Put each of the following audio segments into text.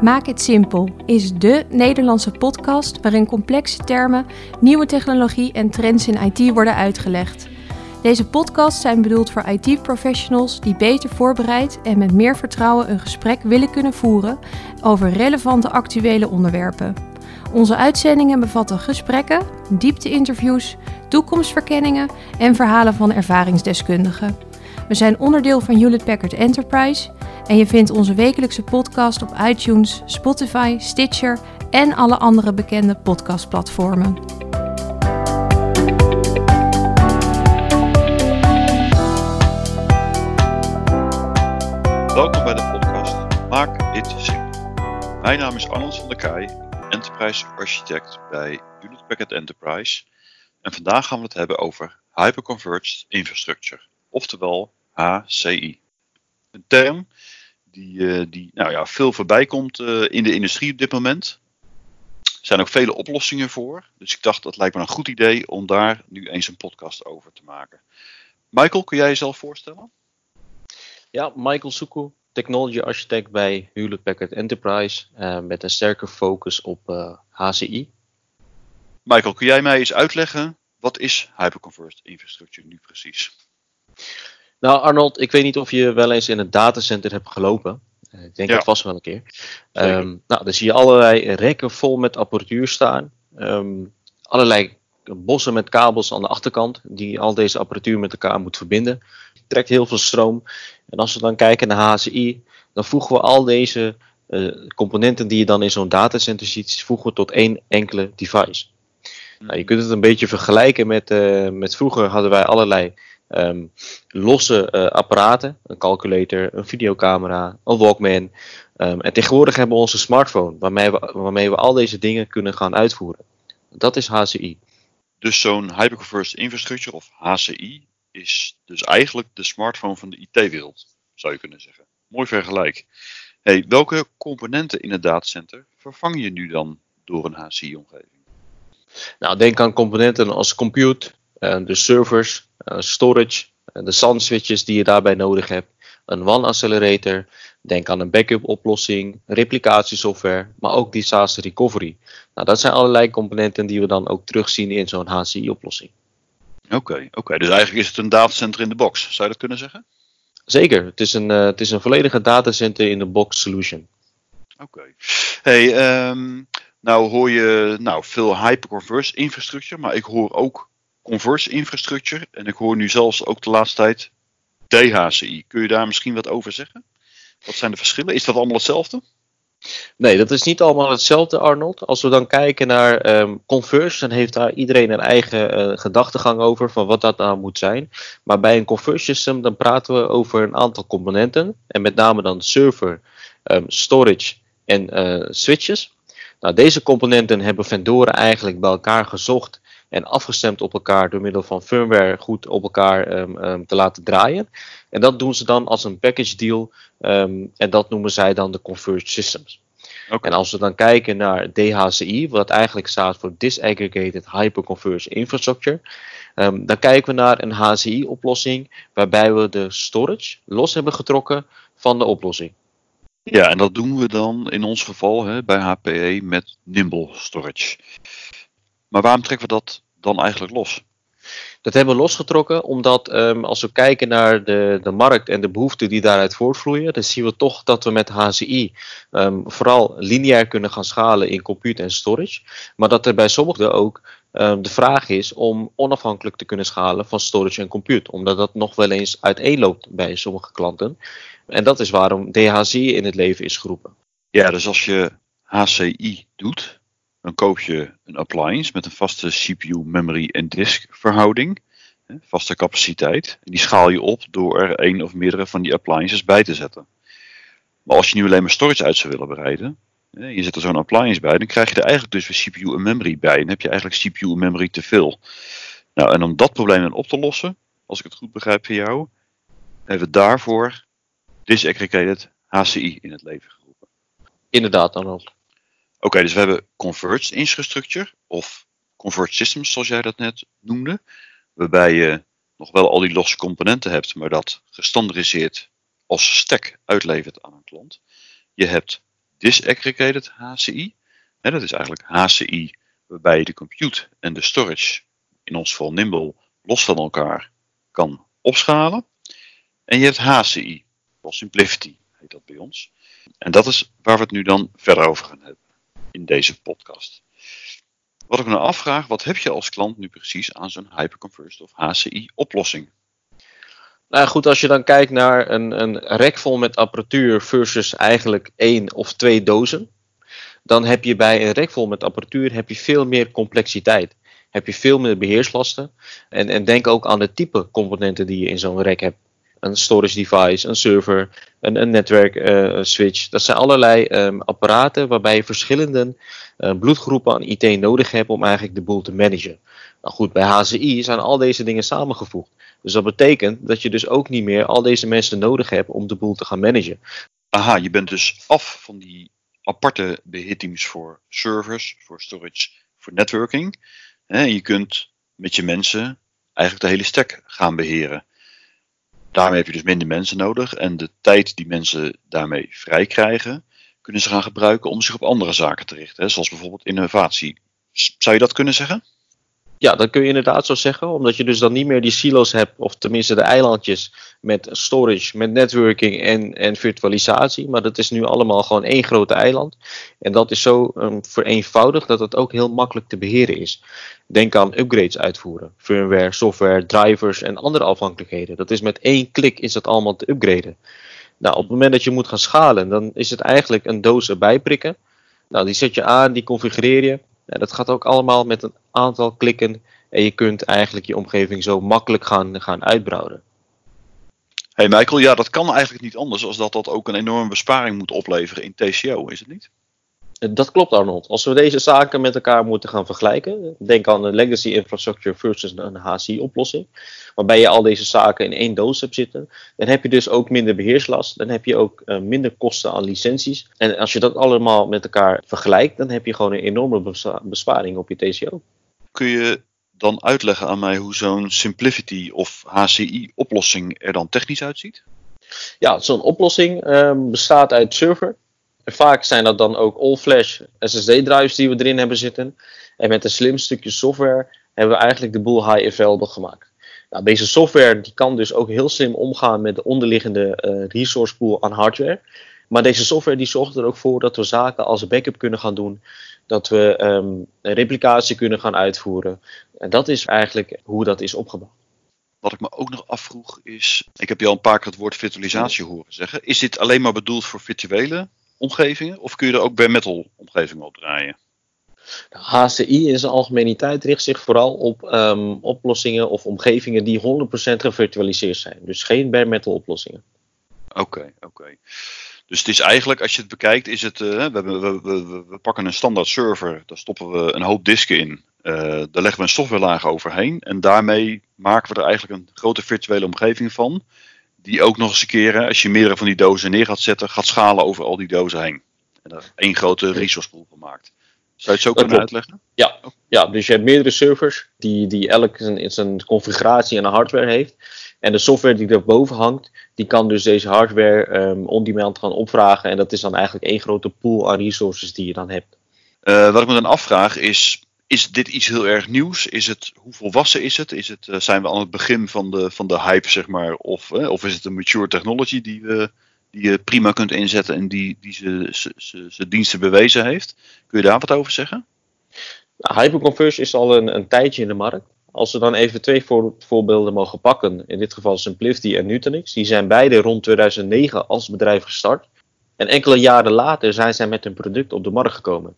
Maak het simpel is de Nederlandse podcast waarin complexe termen, nieuwe technologie en trends in IT worden uitgelegd. Deze podcasts zijn bedoeld voor IT-professionals die beter voorbereid en met meer vertrouwen een gesprek willen kunnen voeren over relevante actuele onderwerpen. Onze uitzendingen bevatten gesprekken, diepte-interviews, toekomstverkenningen en verhalen van ervaringsdeskundigen. We zijn onderdeel van Hewlett Packard Enterprise en je vindt onze wekelijkse podcast op iTunes, Spotify, Stitcher en alle andere bekende podcastplatformen. Welkom bij de podcast Maak dit simpel. Mijn naam is Arnold van der Kaai, Enterprise Architect bij Hewlett Packard Enterprise. En vandaag gaan we het hebben over Hyperconverged Infrastructure, oftewel HCI. Een term die, eh, die nou ja, veel voorbij komt eh, in de industrie op dit moment. Er zijn ook vele oplossingen voor. Dus ik dacht dat lijkt me een goed idee om daar nu eens een podcast over te maken. Michael, kun jij jezelf voorstellen? Ja, Michael Soekoe, Technology Architect bij Hewlett Packard Enterprise uh, met een sterke focus op uh, HCI. Michael, kun jij mij eens uitleggen wat is Hyperconverged Infrastructure nu precies? Nou, Arnold, ik weet niet of je wel eens in een datacenter hebt gelopen. Eh, ik denk ja. dat vast wel een keer. Um, nou, dan zie je allerlei rekken vol met apparatuur staan. Um, allerlei bossen met kabels aan de achterkant, die al deze apparatuur met elkaar moet verbinden. Het trekt heel veel stroom. En als we dan kijken naar HCI, dan voegen we al deze uh, componenten die je dan in zo'n datacenter ziet, voegen we tot één enkele device. Nou, je kunt het een beetje vergelijken met, uh, met vroeger hadden wij allerlei um, losse uh, apparaten, een calculator, een videocamera, een Walkman. Um, en tegenwoordig hebben we onze smartphone, waarmee we, waarmee we al deze dingen kunnen gaan uitvoeren. Dat is HCI. Dus zo'n Hyperconverged Infrastructure, of HCI, is dus eigenlijk de smartphone van de IT-wereld, zou je kunnen zeggen. Mooi vergelijk. Hey, welke componenten in het datacenter vervang je nu dan door een HCI-omgeving? Nou, denk aan componenten als compute, de servers, uh, storage, uh, de SAN switches die je daarbij nodig hebt, een WAN accelerator, denk aan een backup oplossing, replicatiesoftware, maar ook disaster recovery. Nou, dat zijn allerlei componenten die we dan ook terugzien in zo'n HCI oplossing. Oké, okay, oké. Okay. dus eigenlijk is het een datacenter in de box, zou je dat kunnen zeggen? Zeker, het is een, het is een volledige datacenter in de box solution. Oké. Okay. Hey, um, nou hoor je nou, veel hyperconverged infrastructure, maar ik hoor ook converged infrastructure. En ik hoor nu zelfs ook de laatste tijd DHCI. Kun je daar misschien wat over zeggen? Wat zijn de verschillen? Is dat allemaal hetzelfde? Nee, dat is niet allemaal hetzelfde, Arnold. Als we dan kijken naar um, Converge, dan heeft daar iedereen een eigen uh, gedachtegang over van wat dat nou moet zijn. Maar bij een Converge system, dan praten we over een aantal componenten. En met name dan server, um, storage en uh, switches. Nou, deze componenten hebben vendoren eigenlijk bij elkaar gezocht en afgestemd op elkaar door middel van firmware goed op elkaar um, um, te laten draaien. En dat doen ze dan als een package deal um, en dat noemen zij dan de converged systems. Okay. En als we dan kijken naar DHCI, wat eigenlijk staat voor Disaggregated Hyperconverged Infrastructure, dan kijken we naar een HCI-oplossing waarbij we de storage los hebben getrokken van de oplossing. Ja, en dat doen we dan in ons geval hè, bij HPE met Nimble Storage. Maar waarom trekken we dat dan eigenlijk los? Dat hebben we losgetrokken omdat um, als we kijken naar de, de markt en de behoeften die daaruit voortvloeien, dan zien we toch dat we met HCI um, vooral lineair kunnen gaan schalen in compute en storage. Maar dat er bij sommigen ook um, de vraag is om onafhankelijk te kunnen schalen van storage en compute. Omdat dat nog wel eens uiteenloopt bij sommige klanten. En dat is waarom DHCI in het leven is geroepen. Ja, dus als je HCI doet, dan koop je een appliance met een vaste CPU, memory en disk verhouding. Vaste capaciteit. En die schaal je op door er een of meerdere van die appliances bij te zetten. Maar als je nu alleen maar storage uit zou willen bereiden, je zet er zo'n appliance bij, dan krijg je er eigenlijk dus weer CPU en memory bij. Dan heb je eigenlijk CPU en memory te veel. Nou, en om dat probleem dan op te lossen, als ik het goed begrijp van jou, hebben we daarvoor disaggregated HCI in het leven geroepen. Inderdaad, Arnold. Oké, dus we hebben converged infrastructure of converged systems, zoals jij dat net noemde, waarbij je nog wel al die losse componenten hebt, maar dat gestandardiseerd als stack uitlevert aan een klant. Je hebt disaggregated HCI. dat is eigenlijk HCI waarbij je de compute en de storage, in ons geval Nimble, los van elkaar kan opschalen. En je hebt HCI, of Simplicity heet dat bij ons. En dat is waar we het nu dan verder over gaan hebben in deze podcast. Wat ik me afvraag, wat heb je als klant nu precies aan zo'n hyperconverged of HCI oplossing? Nou goed, als je dan kijkt naar een, een rek vol met apparatuur versus eigenlijk één of twee dozen, dan heb je bij een rek vol met apparatuur heb je veel meer complexiteit. Heb je veel meer beheerslasten. En, en denk ook aan de type componenten die je in zo'n rek hebt. Een storage device, een server, een, een netwerk uh, switch. Dat zijn allerlei um, apparaten waarbij je verschillende uh, bloedgroepen aan IT nodig hebt om eigenlijk de boel te managen. Nou goed, bij HCI zijn al deze dingen samengevoegd. Dus dat betekent dat je dus ook niet meer al deze mensen nodig hebt om de boel te gaan managen. Aha, je bent dus af van die aparte beheerteams voor servers, voor storage, voor networking. En je kunt met je mensen eigenlijk de hele stack gaan beheren. Daarmee heb je dus minder mensen nodig en de tijd die mensen daarmee vrij krijgen, kunnen ze gaan gebruiken om zich op andere zaken te richten, zoals bijvoorbeeld innovatie. Zou je dat kunnen zeggen? Ja, dat kun je inderdaad zo zeggen, omdat je dus dan niet meer die silo's hebt, of tenminste de eilandjes met storage, met networking en, en virtualisatie. Maar dat is nu allemaal gewoon één grote eiland. En dat is zo um, vereenvoudigd dat het ook heel makkelijk te beheren is. Denk aan upgrades uitvoeren, firmware, software, drivers en andere afhankelijkheden. Dat is met één klik is dat allemaal te upgraden. Nou, op het moment dat je moet gaan schalen, dan is het eigenlijk een doos erbij prikken. Nou, die zet je aan, die configureer je. En dat gaat ook allemaal met een aantal klikken. En je kunt eigenlijk je omgeving zo makkelijk gaan, gaan uitbreiden. Hey Michael, ja, dat kan eigenlijk niet anders als dat dat ook een enorme besparing moet opleveren in TCO, is het niet? Dat klopt Arnold. Als we deze zaken met elkaar moeten gaan vergelijken, denk aan een legacy infrastructure versus een HCI oplossing, waarbij je al deze zaken in één doos hebt zitten, dan heb je dus ook minder beheerslast, dan heb je ook uh, minder kosten aan licenties. En als je dat allemaal met elkaar vergelijkt, dan heb je gewoon een enorme besparing op je TCO. Kun je dan uitleggen aan mij hoe zo'n Simplicity of HCI oplossing er dan technisch uitziet? Ja, zo'n oplossing um, bestaat uit server, vaak zijn dat dan ook all-flash SSD-drives die we erin hebben zitten. En met een slim stukje software hebben we eigenlijk de boel high available gemaakt. Nou, deze software die kan dus ook heel slim omgaan met de onderliggende uh, resource pool aan hardware. Maar deze software die zorgt er ook voor dat we zaken als backup kunnen gaan doen. Dat we um, replicatie kunnen gaan uitvoeren. En dat is eigenlijk hoe dat is opgebouwd. Wat ik me ook nog afvroeg is, ik heb je al een paar keer het woord virtualisatie horen zeggen. Is dit alleen maar bedoeld voor virtuele omgevingen? Of kun je er ook bare metal omgevingen op draaien? HCI in zijn algemeniteit richt zich vooral op um, oplossingen of omgevingen die 100% gevirtualiseerd zijn. Dus geen bare metal oplossingen. Oké, okay, oké. Okay. Dus het is eigenlijk, als je het bekijkt, is het, uh, we, we, we, we, pakken een standaard server, daar stoppen we een hoop disken in. Uh, daar leggen we een softwarelaag overheen en daarmee maken we er eigenlijk een grote virtuele omgeving van die ook nog eens een keer, als je meerdere van die dozen neer gaat zetten, gaat schalen over al die dozen heen. En daar één grote resource pool van maakt. Zou je het zo kunnen uitleggen? Ja. ja, dus je hebt meerdere servers die, die elk zijn, zijn configuratie en een hardware heeft. En de software die erboven hangt, die kan dus deze hardware um, on-demand gaan opvragen. En dat is dan eigenlijk één grote pool aan resources die je dan hebt. Uh, wat ik me dan afvraag is, is dit iets heel erg nieuws? Is het, hoe volwassen is het? Is het uh, zijn we aan het begin van de, van de hype, zeg maar? Of, uh, of is het een mature technology die, we, die je prima kunt inzetten en die, die zijn diensten bewezen heeft? Kun je daar wat over zeggen? Nou, is al een, een tijdje in de markt. Als we dan even twee voor, voorbeelden mogen pakken, in dit geval Simplicity en Nutanix, die zijn beide rond 2009 als bedrijf gestart. En enkele jaren later zijn zij met hun product op de markt gekomen.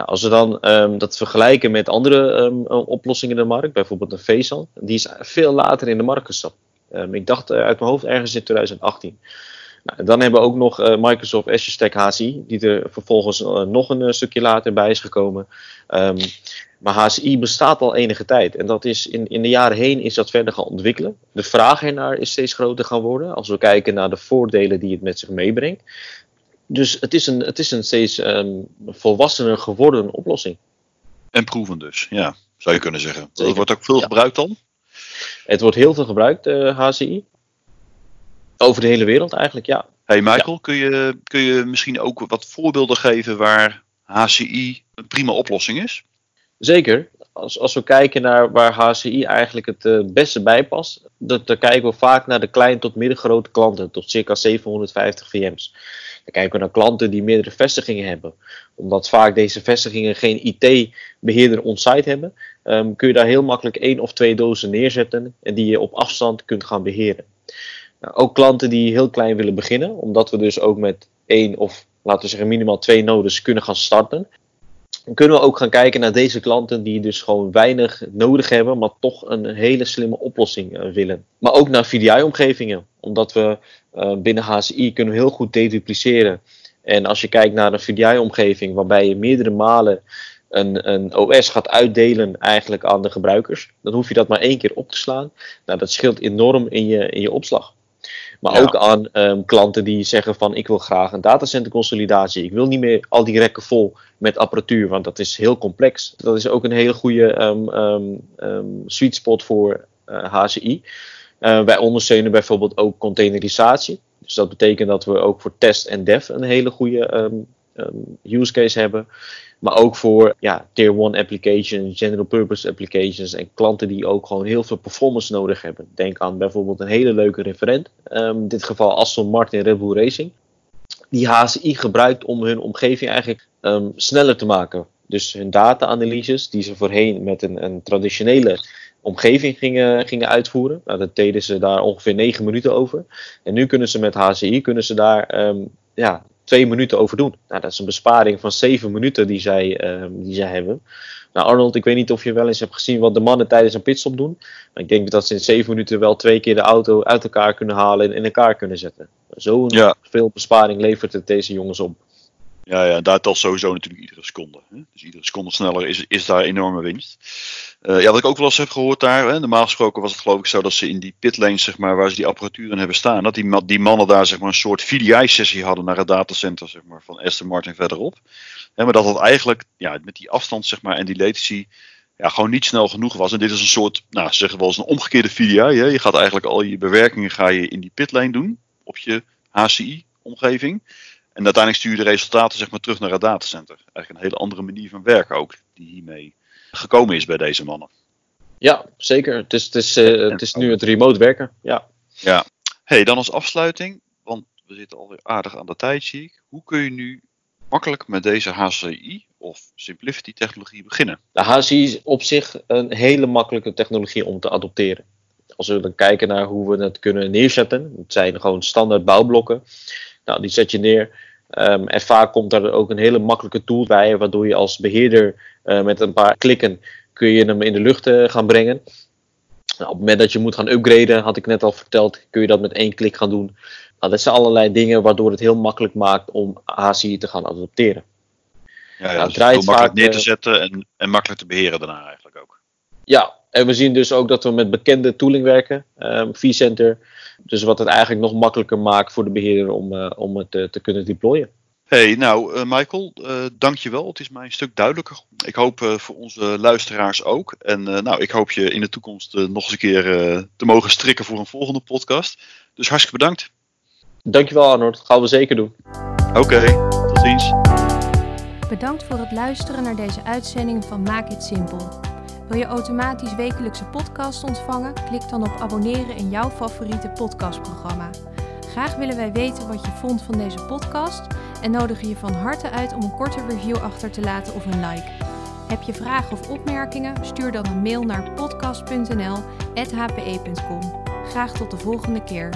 Nou, als we dan um, dat vergelijken met andere um, oplossingen in de markt, bijvoorbeeld een Faisal, die is veel later in de markt gestapt. Um, ik dacht uh, uit mijn hoofd ergens in 2018. Nou, dan hebben we ook nog uh, Microsoft Azure Stack HCI, die er vervolgens nog een stukje later bij is gekomen. maar HCI bestaat al enige tijd en dat is in, in de jaren heen is dat verder gaan ontwikkelen. De vraag ernaar is steeds groter gaan worden als we kijken naar de voordelen die het met zich meebrengt. Dus het is een, het is een steeds um, volwassener geworden oplossing. En proeven dus, ja, zou je kunnen zeggen. Het wordt ook veel ja. gebruikt dan? Het wordt heel veel gebruikt, uh, HCI. Over de hele wereld eigenlijk, ja. Hey Michael, kun, je, kun je misschien ook wat voorbeelden geven waar HCI een prima oplossing is? Zeker. Als, als we kijken naar waar HCI eigenlijk het uh, beste bij past, dan, dan kijken we vaak naar de klein tot middengrote klanten, tot circa 750 VM's. Kijken we naar klanten die meerdere vestigingen hebben. Omdat vaak deze vestigingen geen IT-beheerder on-site hebben, um, kun je daar heel makkelijk één of twee dozen neerzetten en die je op afstand kunt gaan beheren. Nou, ook klanten die heel klein willen beginnen, omdat we dus ook met één of laten we zeggen minimaal twee nodes kunnen gaan starten. Kunnen we ook gaan kijken naar deze klanten die dus gewoon weinig nodig hebben, maar toch een hele slimme oplossing uh, willen. Maar ook naar VDI-omgevingen, omdat we uh, binnen HCI kunnen heel goed dedupliceren. En als je kijkt naar een VDI-omgeving waarbij je meerdere malen een, een, OS gaat uitdelen eigenlijk aan de gebruikers, dan hoef je dat maar één keer op te slaan. Nou, dat scheelt enorm in je, in je opslag. Maar ook aan um, klanten die zeggen van ik wil graag een datacenter consolidatie. Ik wil niet meer al die rekken vol met apparatuur, want dat is heel complex. Dat is ook een hele goede um, um, sweet spot voor uh, HCI. Uh, wij ondersteunen bijvoorbeeld ook containerisatie. Dus dat betekent dat we ook voor test en dev een hele goede use case hebben. Maar ook voor ja, tier 1 applications, general purpose applications en klanten die ook gewoon heel veel performance nodig hebben. Denk aan bijvoorbeeld een hele leuke referent. Um, in dit geval Aston Martin Red Bull Racing. Die HCI gebruikt om hun omgeving eigenlijk um, sneller te maken. Dus hun data-analyses die ze voorheen met een, een traditionele omgeving gingen, gingen uitvoeren. Nou, dat deden ze daar ongeveer 9 minuten over. En nu kunnen ze met HCI kunnen ze daar ja, twee minuten over doen. Nou, dat is een besparing van zeven minuten die zij, uh, die zij hebben. Nou, Arnold, ik weet niet of je wel eens hebt gezien wat de mannen tijdens een pitstop doen. Maar ik denk dat ze in zeven minuten wel twee keer de auto uit elkaar kunnen halen en in elkaar kunnen zetten. Zo'n ja. veel besparing levert het deze jongens op. Ja, ja, daar telt sowieso natuurlijk iedere seconde. Hè? Dus iedere seconde sneller is, is daar enorme winst. Uh, ja, wat ik ook wel eens heb gehoord daar, hè, normaal gesproken was het geloof ik zo dat ze in die pitlanes, zeg maar, waar ze die apparatuur in hebben staan, dat die, die mannen daar zeg maar een soort VDI-sessie hadden naar het datacenter zeg maar, van Aston Martin verderop. Hè, maar dat het eigenlijk ja, met die afstand zeg maar, en die latency ja, gewoon niet snel genoeg was. En dit is een soort, nou zeggen we wel eens een omgekeerde VDI. Hè. Je gaat eigenlijk al je bewerkingen ga je in die pitlane doen op je HCI-omgeving. En uiteindelijk stuur je de resultaten zeg maar, terug naar het datacenter. Eigenlijk een hele andere manier van werken ook, die hiermee gekomen is bij deze mannen. Ja, zeker. Het is, het is, uh, het is nu het remote werken. Ja. ja. Hey, dan als afsluiting, want we zitten alweer aardig aan de tijd, zie ik. Hoe kun je nu makkelijk met deze HCI of Simplicity technologie beginnen? De HCI is op zich een hele makkelijke technologie om te adopteren. Als we dan kijken naar hoe we het kunnen neerzetten, het zijn gewoon standaard bouwblokken. Nou, die zet je neer. Um, en vaak komt daar ook een hele makkelijke tool bij, waardoor je als beheerder uh, met een paar klikken kun je hem in de lucht uh, gaan brengen. Nou, op het moment dat je moet gaan upgraden, had ik net al verteld, kun je dat met één klik gaan doen. Nou, dat zijn allerlei dingen waardoor het heel makkelijk maakt om HCI te gaan adopteren. Ja, ja nou, dus het heel makkelijk neer te eh, zetten en, en makkelijk te beheren daarna eigenlijk ook. Ja, en we zien dus ook dat we met bekende tooling werken, um, vCenter. Dus wat het eigenlijk nog makkelijker maakt voor de beheerder om, uh, om het uh, te kunnen deployen. Hey, nou uh, Michael, uh, dankjewel. Het is mij een stuk duidelijker. Ik hoop uh, voor onze luisteraars ook. En nou, ik hoop je in de toekomst nog eens een keer te mogen strikken voor een volgende podcast. Dus hartstikke bedankt. Dankjewel Arnold, dat gaan we zeker doen. Oké, okay, tot ziens. Bedankt voor het luisteren naar deze uitzending van Maak het Simpel. Wil je automatisch wekelijkse podcast ontvangen? Klik dan op abonneren in jouw favoriete podcastprogramma. Graag willen wij weten wat je vond van deze podcast en nodigen je van harte uit om een korte review achter te laten of een like. Heb je vragen of opmerkingen? Stuur dan een mail naar podcast.nl@hpe.com. Graag tot de volgende keer.